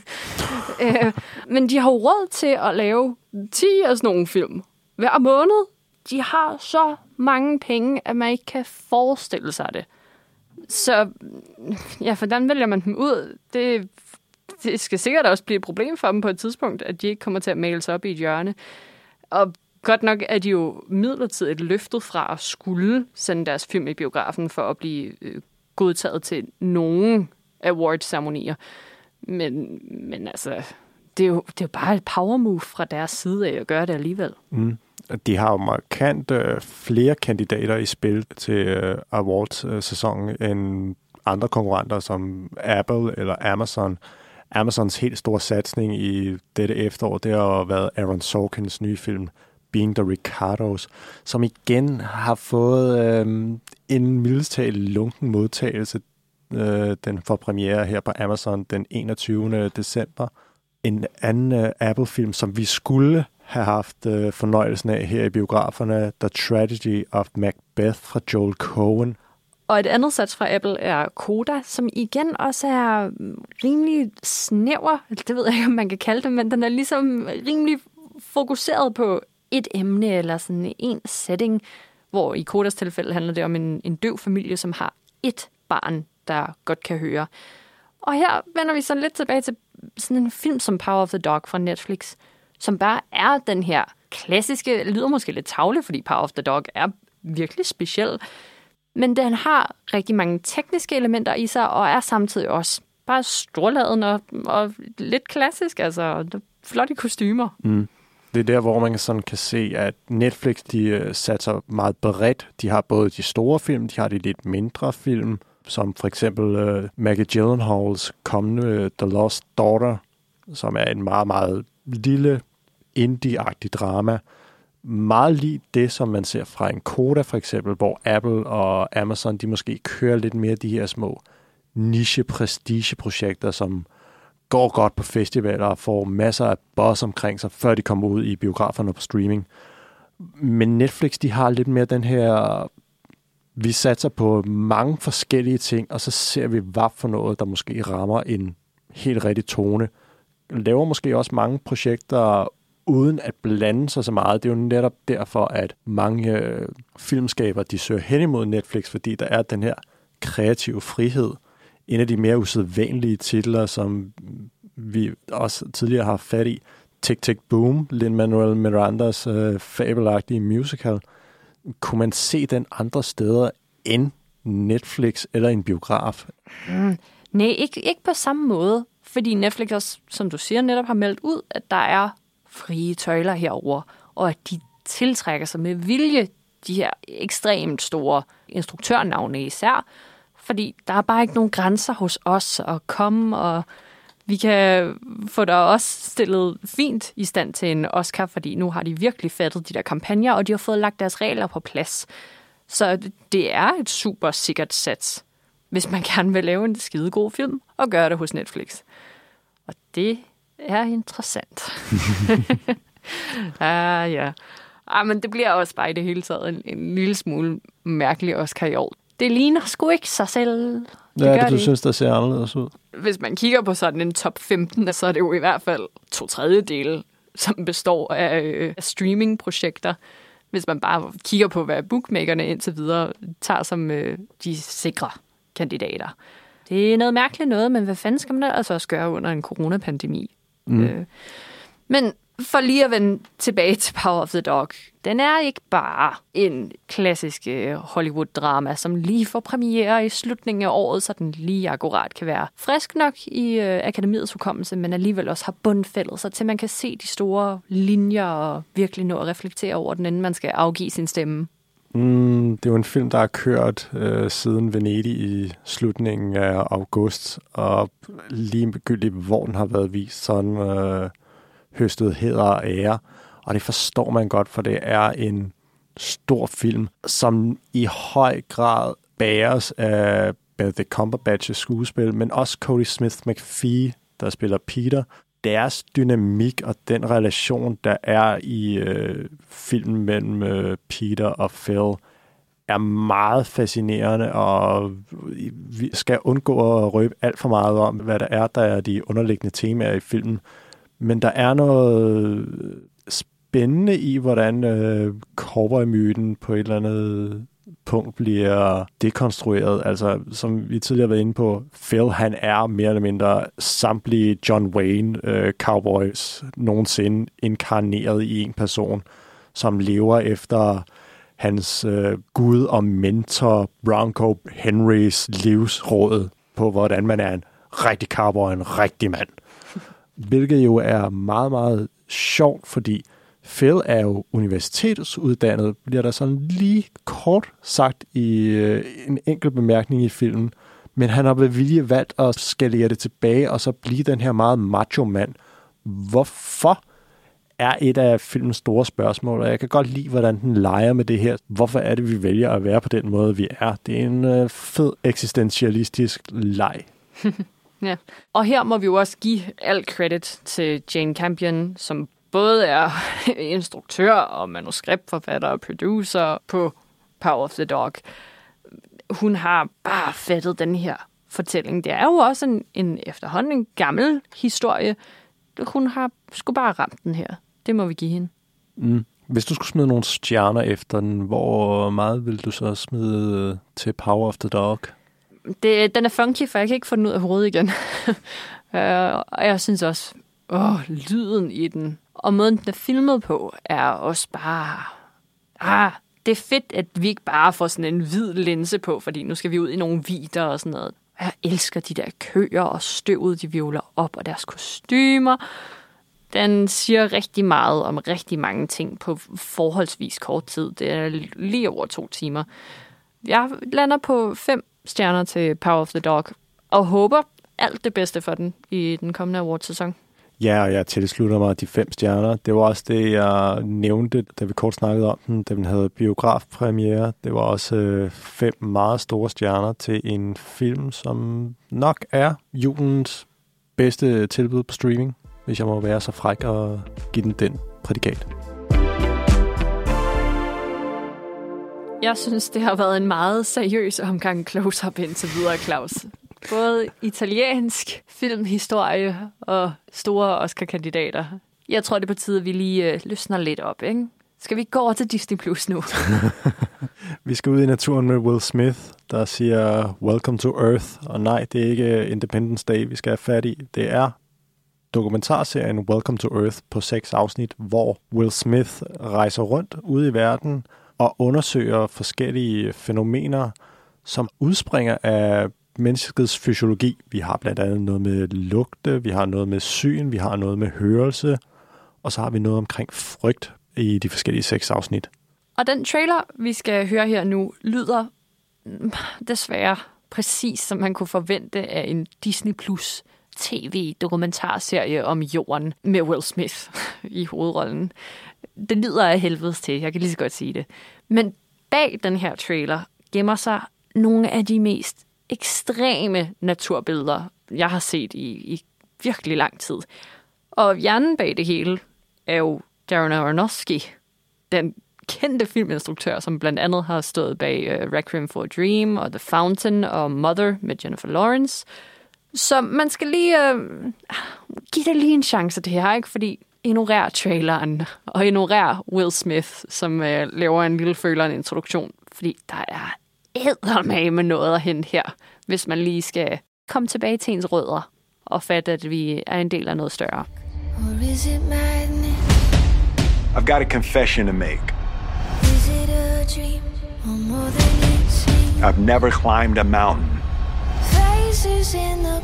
S1: øh, men de har jo råd til at lave 10 af sådan nogle film hver måned. De har så mange penge, at man ikke kan forestille sig det. Så ja, hvordan vælger man dem ud? Det, det skal sikkert også blive et problem for dem på et tidspunkt, at de ikke kommer til at male sig op i et hjørne. Og godt nok er de jo midlertidigt løftet fra at skulle sende deres film i biografen for at blive øh, godtaget til nogen award-ceremonier. Men, men altså, det er, jo, det er jo bare et power move fra deres side af at gøre det alligevel.
S2: Mm. De har jo markant øh, flere kandidater i spil til øh, awards-sæsonen end andre konkurrenter som Apple eller Amazon. Amazons helt store satsning i dette efterår, det har været Aaron Sorkins nye film, Being the Ricardos, som igen har fået øh, en mildestalt lunken modtagelse. Øh, den får premiere her på Amazon den 21. december. En anden øh, Apple-film, som vi skulle have haft øh, fornøjelsen af her i biograferne, The Tragedy of Macbeth fra Joel Cohen.
S1: Og et andet sats fra Apple er Koda, som igen også er mm, rimelig snæver. Det ved jeg ikke, om man kan kalde det, men den er ligesom rimelig fokuseret på et emne eller sådan en setting, hvor i Kodas tilfælde handler det om en, en døv familie, som har et barn, der godt kan høre. Og her vender vi så lidt tilbage til sådan en film som Power of the Dog fra Netflix, som bare er den her klassiske, lyder måske lidt tavle, fordi Power of the Dog er virkelig speciel, men den har rigtig mange tekniske elementer i sig, og er samtidig også bare storladen og, og lidt klassisk, altså flotte kostymer.
S2: Mm. Det er der, hvor man sådan kan se, at Netflix de øh, satser meget bredt. De har både de store film, de har de lidt mindre film, som for eksempel uh, Maggie Gyllenhaals kommende uh, The Lost Daughter, som er en meget, meget lille indie-agtig drama. meget lige det, som man ser fra en Koda for eksempel, hvor Apple og Amazon, de måske kører lidt mere de her små niche-prestige-projekter, som går godt på festivaler og får masser af buzz omkring sig, før de kommer ud i biograferne på streaming. Men Netflix, de har lidt mere den her... Vi satser på mange forskellige ting, og så ser vi, hvad for noget, der måske rammer en helt rigtig tone. Laver måske også mange projekter uden at blande sig så meget. Det er jo netop derfor, at mange øh, filmskaber, de søger hen imod Netflix, fordi der er den her kreative frihed. En af de mere usædvanlige titler, som vi også tidligere har fat i, Tick Tick Boom, Lin-Manuel Mirandas øh, fabelagtige musical. Kunne man se den andre steder end Netflix eller en biograf?
S1: Mm, nej, ikke, ikke på samme måde. Fordi Netflix også, som du siger, netop har meldt ud, at der er frie tøjler herover, og at de tiltrækker sig med vilje de her ekstremt store instruktørnavne især, fordi der er bare ikke nogen grænser hos os at komme, og vi kan få dig også stillet fint i stand til en Oscar, fordi nu har de virkelig fattet de der kampagner, og de har fået lagt deres regler på plads. Så det er et super sikkert sats, hvis man gerne vil lave en skide god film, og gøre det hos Netflix. Og det er interessant. ah, ja. Ah, men det bliver også bare i det hele taget en, en lille smule mærkelig Oscar i år. Det ligner sgu ikke sig selv.
S2: Det ja, det, du det. synes, der ser anderledes ud.
S1: Hvis man kigger på sådan en top 15, så er det jo i hvert fald to tredjedele, som består af, øh, af streaming-projekter. Hvis man bare kigger på, hvad bookmakerne indtil videre tager som øh, de sikre kandidater. Det er noget mærkeligt noget, men hvad fanden skal man altså også gøre under en coronapandemi? Mm. Øh, men for lige at vende tilbage til Power of the Dog. Den er ikke bare en klassisk øh, Hollywood-drama, som lige får premiere i slutningen af året, så den lige akkurat kan være frisk nok i øh, akademiets hukommelse, men alligevel også har bundfældet sig til, man kan se de store linjer og virkelig nå at reflektere over den, inden man skal afgive sin stemme.
S2: Mm, det er jo en film, der har kørt øh, siden Venedig i slutningen af august, og lige hvor den har været vist, sådan øh, høstet heder og ære. Og det forstår man godt, for det er en stor film, som i høj grad bæres af The Cumberbatches skuespil, men også Cody Smith McPhee, der spiller Peter, deres dynamik og den relation, der er i øh, filmen mellem øh, Peter og Phil, er meget fascinerende, og vi skal undgå at røbe alt for meget om, hvad der er, der er de underliggende temaer i filmen. Men der er noget spændende i, hvordan øh, cowboy-myten på et eller andet punkt bliver dekonstrueret. Altså, som vi tidligere har været inde på, Phil, han er mere eller mindre samtlige John Wayne øh, cowboys nogensinde inkarneret i en person, som lever efter hans øh, gud og mentor Bronco Henrys livsråd på, hvordan man er en rigtig cowboy, en rigtig mand. Hvilket jo er meget, meget sjovt, fordi Phil er jo universitetsuddannet, bliver der sådan lige kort sagt i øh, en enkelt bemærkning i filmen, men han har ved vilje valgt at skalere det tilbage og så blive den her meget macho mand. Hvorfor er et af filmens store spørgsmål, og jeg kan godt lide, hvordan den leger med det her. Hvorfor er det, vi vælger at være på den måde, vi er? Det er en øh, fed eksistentialistisk leg.
S1: ja, og her må vi jo også give alt credit til Jane Campion, som både er instruktør og manuskriptforfatter og producer på Power of the Dog. Hun har bare fattet den her fortælling. Det er jo også en, en efterhånden en gammel historie. Hun har sgu bare ramt den her. Det må vi give hende.
S2: Mm. Hvis du skulle smide nogle stjerner efter den, hvor meget vil du så smide til Power of the Dog?
S1: Det, den er funky, for jeg kan ikke få den ud af hovedet igen. Øh, og jeg synes også, åh, lyden i den og måden, den er filmet på, er også bare... Ah, det er fedt, at vi ikke bare får sådan en hvid linse på, fordi nu skal vi ud i nogle vider og sådan noget. Jeg elsker de der køer og støvet, de violer op, og deres kostymer. Den siger rigtig meget om rigtig mange ting på forholdsvis kort tid. Det er lige over to timer. Jeg lander på fem stjerner til Power of the Dog, og håber alt det bedste for den i den kommende awardsæson.
S2: Ja, og jeg tilslutter mig de fem stjerner. Det var også det, jeg nævnte, da vi kort snakkede om den, da den havde biografpremiere. Det var også øh, fem meget store stjerner til en film, som nok er julens bedste tilbud på streaming, hvis jeg må være så fræk og give den den prædikat.
S1: Jeg synes, det har været en meget seriøs omgang close-up indtil videre, Claus. Både italiensk filmhistorie og store Oscar-kandidater. Jeg tror, det er på tide, at vi lige øh, løsner lidt op, ikke? Skal vi gå over til Disney Plus nu?
S2: Vi skal ud i naturen med Will Smith, der siger Welcome to Earth. Og nej, det er ikke øh, Independence Day, vi skal have fat i. Det er dokumentarserien Welcome to Earth på seks afsnit, hvor Will Smith rejser rundt ude i verden og undersøger forskellige fænomener, som udspringer af menneskets fysiologi. Vi har blandt andet noget med lugte, vi har noget med syn, vi har noget med hørelse, og så har vi noget omkring frygt i de forskellige seks afsnit.
S1: Og den trailer, vi skal høre her nu, lyder desværre præcis som man kunne forvente af en Disney Plus tv-dokumentarserie om jorden med Will Smith i hovedrollen. Det lyder af helvedes til, jeg kan lige så godt sige det. Men bag den her trailer gemmer sig nogle af de mest ekstreme naturbilleder, jeg har set i, i virkelig lang tid. Og hjernen bag det hele er jo Darren Aronofsky, den kendte filminstruktør, som blandt andet har stået bag uh, Requiem for a Dream og The Fountain og Mother med Jennifer Lawrence. Så man skal lige uh, give det lige en chance det her, ikke? Fordi ignorer traileren og ignorer Will Smith, som uh, laver en lille følende introduktion, fordi der er eddermame med noget at hente her, hvis man lige skal komme tilbage til ens rødder og fatte, at vi er en del af noget større.
S9: Or is it madness?
S10: I've got a confession to make.
S9: Is it a dream or more than it seems?
S10: I've never climbed a mountain,
S9: Faces in the.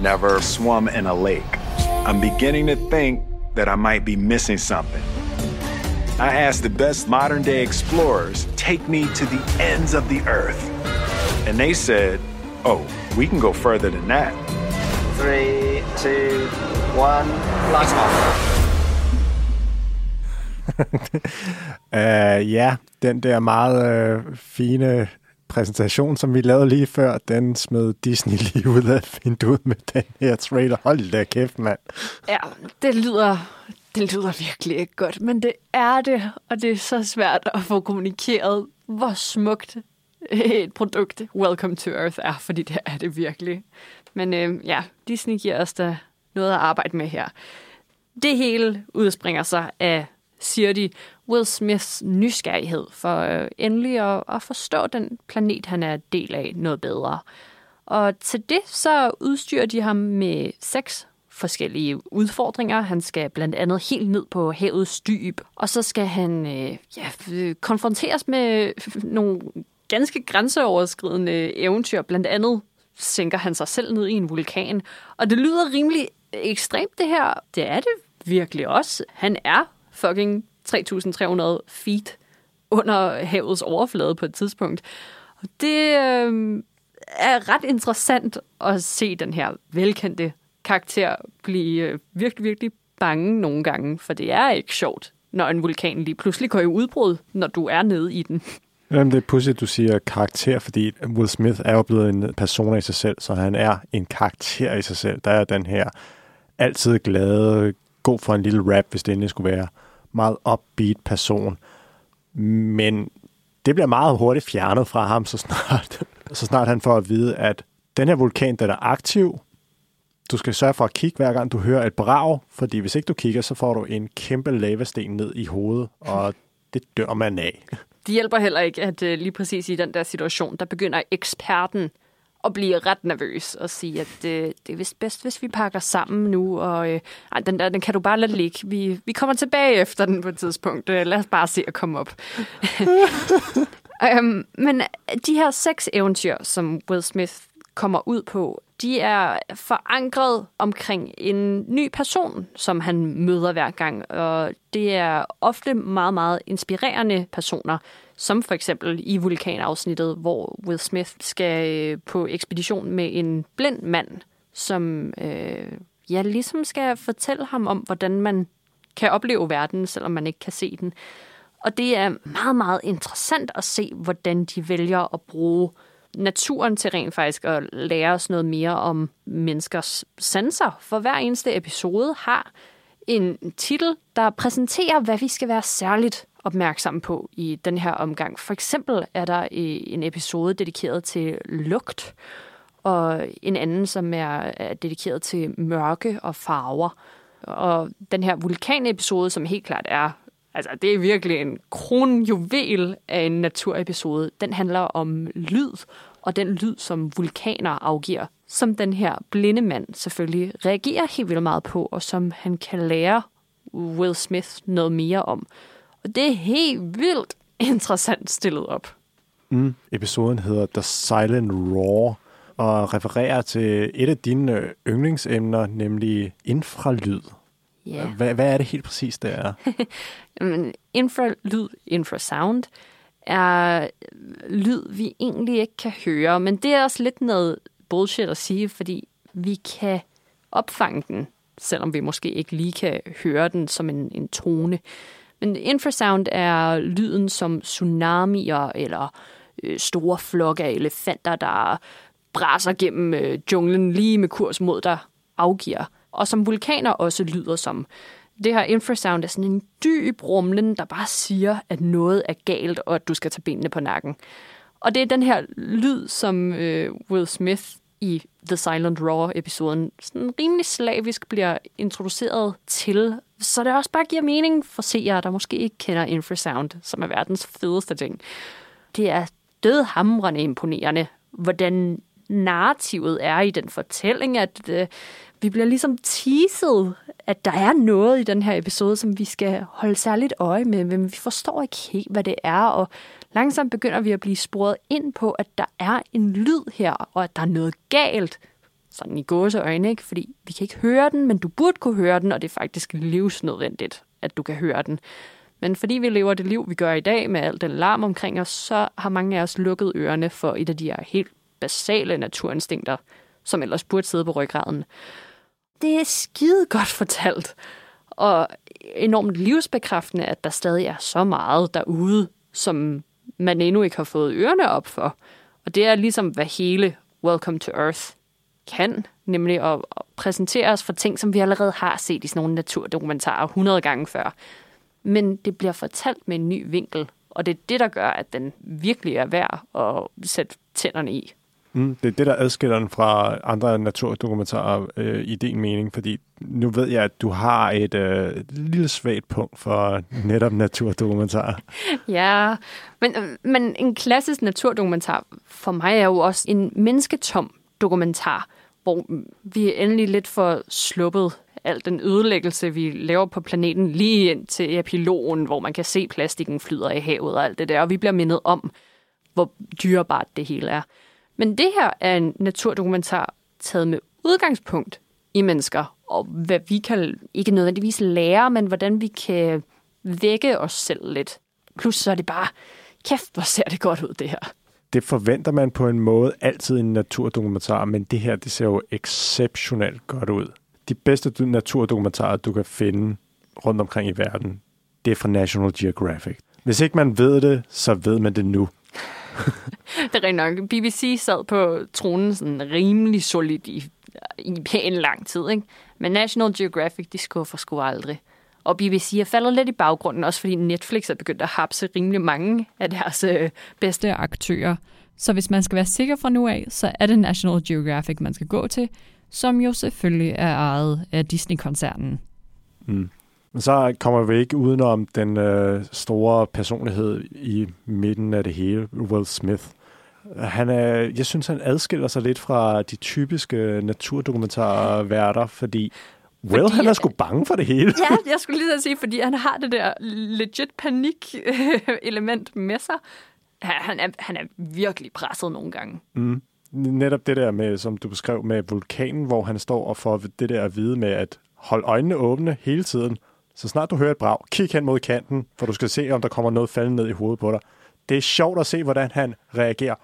S10: Never swum in a lake. I'm beginning to think that I might be missing something. I asked the best modern day explorers, take me to the ends of the earth. And they said, oh, we can go further than that.
S11: Three, two, one, lights off.
S2: Uh, ja, den der meget uh, fine præsentation, som vi lavede lige før, den smed Disney lige ud af vinduet med den her trailer. Hold da kæft, mand.
S1: Ja, det lyder, det lyder virkelig ikke godt, men det er det, og det er så svært at få kommunikeret, hvor smukt et produkt Welcome to Earth er, fordi det er det virkelig. Men øh, ja, Disney giver os da noget at arbejde med her. Det hele udspringer sig af, siger de, Will Smiths nysgerrighed for øh, endelig at, at forstå den planet, han er del af noget bedre. Og til det så udstyrer de ham med seks forskellige udfordringer. Han skal blandt andet helt ned på havets dyb, og så skal han øh, ja, øh, konfronteres med nogle ganske grænseoverskridende eventyr. Blandt andet sænker han sig selv ned i en vulkan. Og det lyder rimelig ekstremt, det her. Det er det virkelig også. Han er fucking 3.300 feet under havets overflade på et tidspunkt. Og det øh, er ret interessant at se den her velkendte karakter blive øh, virkelig, virkelig bange nogle gange, for det er ikke sjovt, når en vulkan lige pludselig går i udbrud, når du er nede i den.
S2: Jamen, det er pudsigt, du siger karakter, fordi Will Smith er jo blevet en person i sig selv, så han er en karakter i sig selv. Der er den her altid glade, god for en lille rap, hvis det endelig skulle være, meget upbeat person. Men det bliver meget hurtigt fjernet fra ham, så snart, så snart han får at vide, at den her vulkan, den er aktiv. Du skal sørge for at kigge, hver gang du hører et brag, fordi hvis ikke du kigger, så får du en kæmpe lavasten ned i hovedet, og det dør man af.
S1: Det hjælper heller ikke, at øh, lige præcis i den der situation, der begynder eksperten at blive ret nervøs og sige, at øh, det er vist bedst, hvis vi pakker sammen nu, og øh, ej, den der, den kan du bare lade ligge. Vi, vi kommer tilbage efter den på et tidspunkt. Øh, lad os bare se at komme op. um, men de her seks eventyr, som Will Smith kommer ud på, de er forankret omkring en ny person, som han møder hver gang. Og det er ofte meget, meget inspirerende personer, som for eksempel i vulkanafsnittet, hvor Will Smith skal øh, på ekspedition med en blind mand, som øh, ja, ligesom skal fortælle ham om, hvordan man kan opleve verden, selvom man ikke kan se den. Og det er meget, meget interessant at se, hvordan de vælger at bruge naturen til rent faktisk at lære os noget mere om menneskers sanser. For hver eneste episode har en titel, der præsenterer, hvad vi skal være særligt opmærksom på i den her omgang. For eksempel er der øh, en episode dedikeret til lugt, og en anden, som er, dedikeret til mørke og farver. Og den her vulkanepisode, som helt klart er, altså det er virkelig en kronjuvel af en naturepisode. Den handler om lyd, og den lyd, som vulkaner afgiver, som den her blinde mand selvfølgelig reagerer helt vildt meget på, og som han kan lære Will Smith noget mere om. Og det er helt vildt interessant stillet op.
S2: Mm. Episoden hedder The Silent Roar og refererer til et af dine yndlingsemner, nemlig infralyd.
S1: Yeah.
S2: Hvad, hvad er det helt præcis, det er?
S1: infralyd, infrasound, er lyd, vi egentlig ikke kan høre, men det er også lidt noget bullshit at sige, fordi vi kan opfange den, selvom vi måske ikke lige kan høre den som en, en tone. Men infrasound er lyden som tsunamier eller øh, store flokke af elefanter, der bræser gennem øh, junglen lige med kurs mod dig, afgiver. Og som vulkaner også lyder som. Det her infrasound er sådan en dyb rumlen, der bare siger, at noget er galt, og at du skal tage benene på nakken. Og det er den her lyd, som øh, Will Smith i The Silent Raw-episoden sådan rimelig slavisk bliver introduceret til, så det også bare giver mening for seere, der måske ikke kender infrasound, som er verdens fedeste ting. Det er dødhamrende imponerende, hvordan narrativet er i den fortælling, at øh, vi bliver ligesom teaset, at der er noget i den her episode, som vi skal holde særligt øje med, men vi forstår ikke helt, hvad det er, og langsomt begynder vi at blive sporet ind på, at der er en lyd her, og at der er noget galt, sådan i gåseøjne, ikke? fordi vi kan ikke høre den, men du burde kunne høre den, og det er faktisk livsnødvendigt, at du kan høre den. Men fordi vi lever det liv, vi gør i dag, med al den larm omkring os, så har mange af os lukket ørerne for et af de her helt basale naturinstinkter, som ellers burde sidde på ryggraden. Det er skide godt fortalt, og enormt livsbekræftende, at der stadig er så meget derude, som man endnu ikke har fået ørerne op for. Og det er ligesom, hvad hele Welcome to Earth kan, nemlig at, præsentere os for ting, som vi allerede har set i sådan nogle naturdokumentarer 100 gange før. Men det bliver fortalt med en ny vinkel, og det er det, der gør, at den virkelig er værd at sætte tænderne i.
S2: Mm, det er det, der adskiller den fra andre naturdokumentarer øh, i din mening, fordi nu ved jeg, at du har et øh, lille svagt punkt for netop naturdokumentarer.
S1: ja, men, øh, men en klassisk naturdokumentar for mig er jo også en mennesketom dokumentar, hvor vi endelig lidt for sluppet al den ødelæggelse, vi laver på planeten, lige ind til epilogen, hvor man kan se plastikken flyder i havet og alt det der, og vi bliver mindet om, hvor dyrebart det hele er. Men det her er en naturdokumentar taget med udgangspunkt i mennesker, og hvad vi kan ikke nødvendigvis lære, men hvordan vi kan vække os selv lidt. Plus så er det bare, kæft, hvor ser det godt ud, det her.
S2: Det forventer man på en måde altid i en naturdokumentar, men det her, det ser jo exceptionelt godt ud. De bedste naturdokumentarer, du kan finde rundt omkring i verden, det er fra National Geographic. Hvis ikke man ved det, så ved man det nu.
S1: det er nok. BBC sad på tronen sådan rimelig solid i, i pæn lang tid, ikke? Men National Geographic, de skuffer sgu aldrig. Og BBC er faldet lidt i baggrunden, også fordi Netflix er begyndt at hapse rimelig mange af deres øh, bedste aktører. Så hvis man skal være sikker fra nu af, så er det National Geographic, man skal gå til, som jo selvfølgelig er ejet af Disney-koncernen.
S2: Mm. Men så kommer vi ikke udenom den øh, store personlighed i midten af det hele, Will Smith. Han er, jeg synes, han adskiller sig lidt fra de typiske naturdokumentarværter, fordi Will, fordi, han er sgu bange for det hele.
S1: Ja, jeg skulle lige sige, fordi han har det der legit panik-element med sig. Han er, han er virkelig presset nogle gange.
S2: Mm. Netop det der med, som du beskrev med vulkanen, hvor han står og får det der at vide med at holde øjnene åbne hele tiden. Så snart du hører et brag, kig hen mod kanten, for du skal se, om der kommer noget falde ned i hovedet på dig. Det er sjovt at se, hvordan han reagerer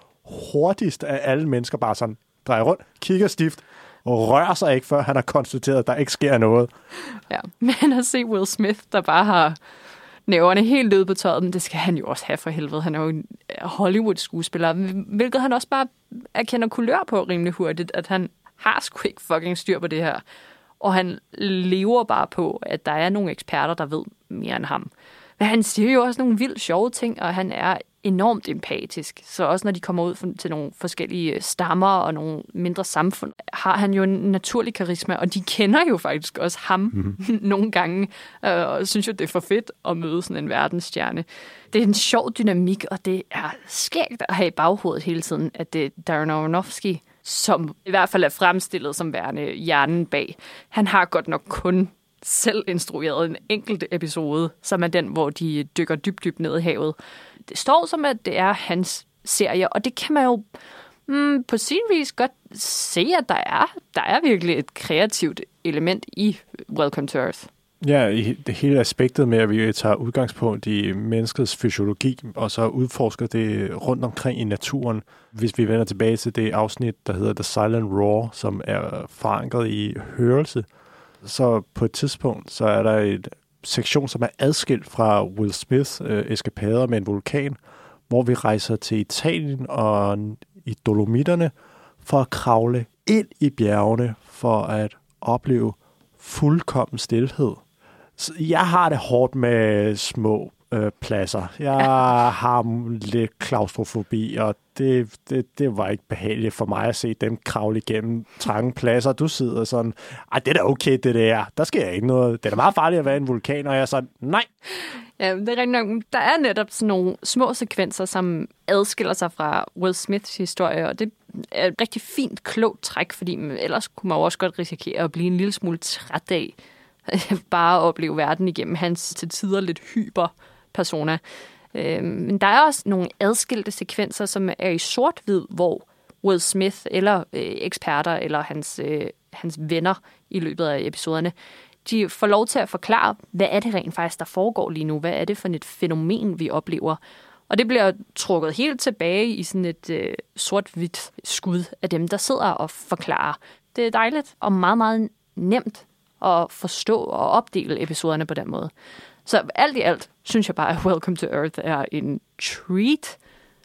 S2: hurtigst af alle mennesker, bare sådan drejer rundt, kigger stift, rører sig ikke, før han har konstateret, at der ikke sker noget.
S1: Ja, men at se Will Smith, der bare har næverne helt nede på tøjet, men det skal han jo også have for helvede. Han er jo en øh, Hollywood-skuespiller, hvilket han også bare erkender kulør på rimelig hurtigt, at han har sgu ikke fucking styr på det her. Og han lever bare på, at der er nogle eksperter, der ved mere end ham. Men han siger jo også nogle vildt sjove ting, og han er enormt empatisk. Så også når de kommer ud til nogle forskellige stammer og nogle mindre samfund, har han jo en naturlig karisma, og de kender jo faktisk også ham mm-hmm. nogle gange, øh, og synes jo, det er for fedt at møde sådan en verdensstjerne. Det er en sjov dynamik, og det er skægt at have i baghovedet hele tiden, at det er Darren Aronofsky, som i hvert fald er fremstillet som værende hjernen bag. Han har godt nok kun selv instrueret en enkelt episode, som er den, hvor de dykker dybt, dybt ned i havet. Det står som, at det er hans serie, og det kan man jo mm, på sin vis godt se, at der er, der er virkelig et kreativt element i Welcome to Earth.
S2: Ja, i det hele aspektet med, at vi tager udgangspunkt i menneskets fysiologi, og så udforsker det rundt omkring i naturen. Hvis vi vender tilbage til det afsnit, der hedder The Silent Roar, som er forankret i hørelse, så på et tidspunkt, så er der et sektion, som er adskilt fra Will Smiths øh, eskapader med en vulkan, hvor vi rejser til Italien og i Dolomitterne for at kravle ind i bjergene for at opleve fuldkommen stillhed. Så jeg har det hårdt med små øh, pladser. Jeg har lidt klaustrofobi, og det, det, det var ikke behageligt for mig at se dem kravle igennem trange pladser. Du sidder sådan, ej, det er da okay, det der. Der sker ikke noget. Det er da meget farligt at være en vulkan, og jeg er sådan, nej.
S1: Ja, det er rigtig nok. Der er netop sådan nogle små sekvenser, som adskiller sig fra Will Smiths historie, og det er et rigtig fint, klogt træk, fordi ellers kunne man også godt risikere at blive en lille smule træt af bare at opleve verden igennem hans til tider lidt hyper persona. Øh, men der er også nogle adskilte sekvenser, som er i sort-hvid, hvor Will Smith eller øh, eksperter eller hans, øh, hans venner i løbet af episoderne, de får lov til at forklare, hvad er det rent faktisk, der foregår lige nu? Hvad er det for et fænomen, vi oplever? Og det bliver trukket helt tilbage i sådan et øh, sort-hvidt skud af dem, der sidder og forklarer. Det er dejligt og meget, meget nemt at forstå og opdele episoderne på den måde. Så alt i alt synes jeg bare, at Welcome to Earth er en treat,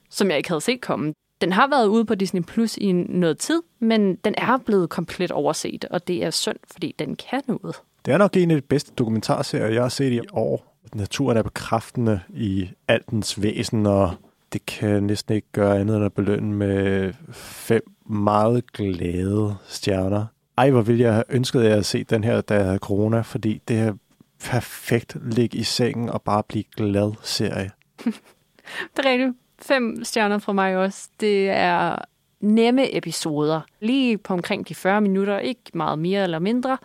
S1: som jeg ikke havde set komme. Den har været ude på Disney Plus i noget tid, men den er blevet komplet overset, og det er synd, fordi den kan noget.
S2: Det er nok en af de bedste dokumentarserier, jeg har set i år. Naturen er bekræftende i alt dens væsen, og det kan næsten ikke gøre andet end at belønne med fem meget glade stjerner. Ej, hvor ville jeg have ønsket, at jeg havde set den her, da jeg havde corona, fordi det er perfekt ligge i sengen og bare blive glad serie.
S1: det er rigtigt. Fem stjerner fra mig også. Det er nemme episoder. Lige på omkring de 40 minutter. Ikke meget mere eller mindre.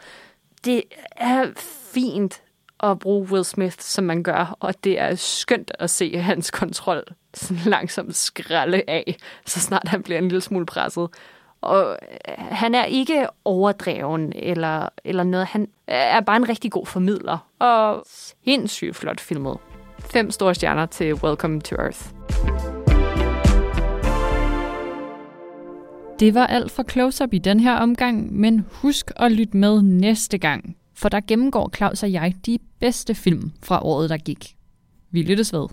S1: Det er fint at bruge Will Smith, som man gør, og det er skønt at se hans kontrol sådan langsomt skralde af, så snart han bliver en lille smule presset. Og øh, han er ikke overdreven eller, eller noget. Han er bare en rigtig god formidler. Og sindssygt flot filmet. Fem store stjerner til Welcome to Earth. Det var alt for Close Up i den her omgang, men husk at lytte med næste gang, for der gennemgår Claus og jeg de bedste film fra året, der gik. Vi lyttes ved.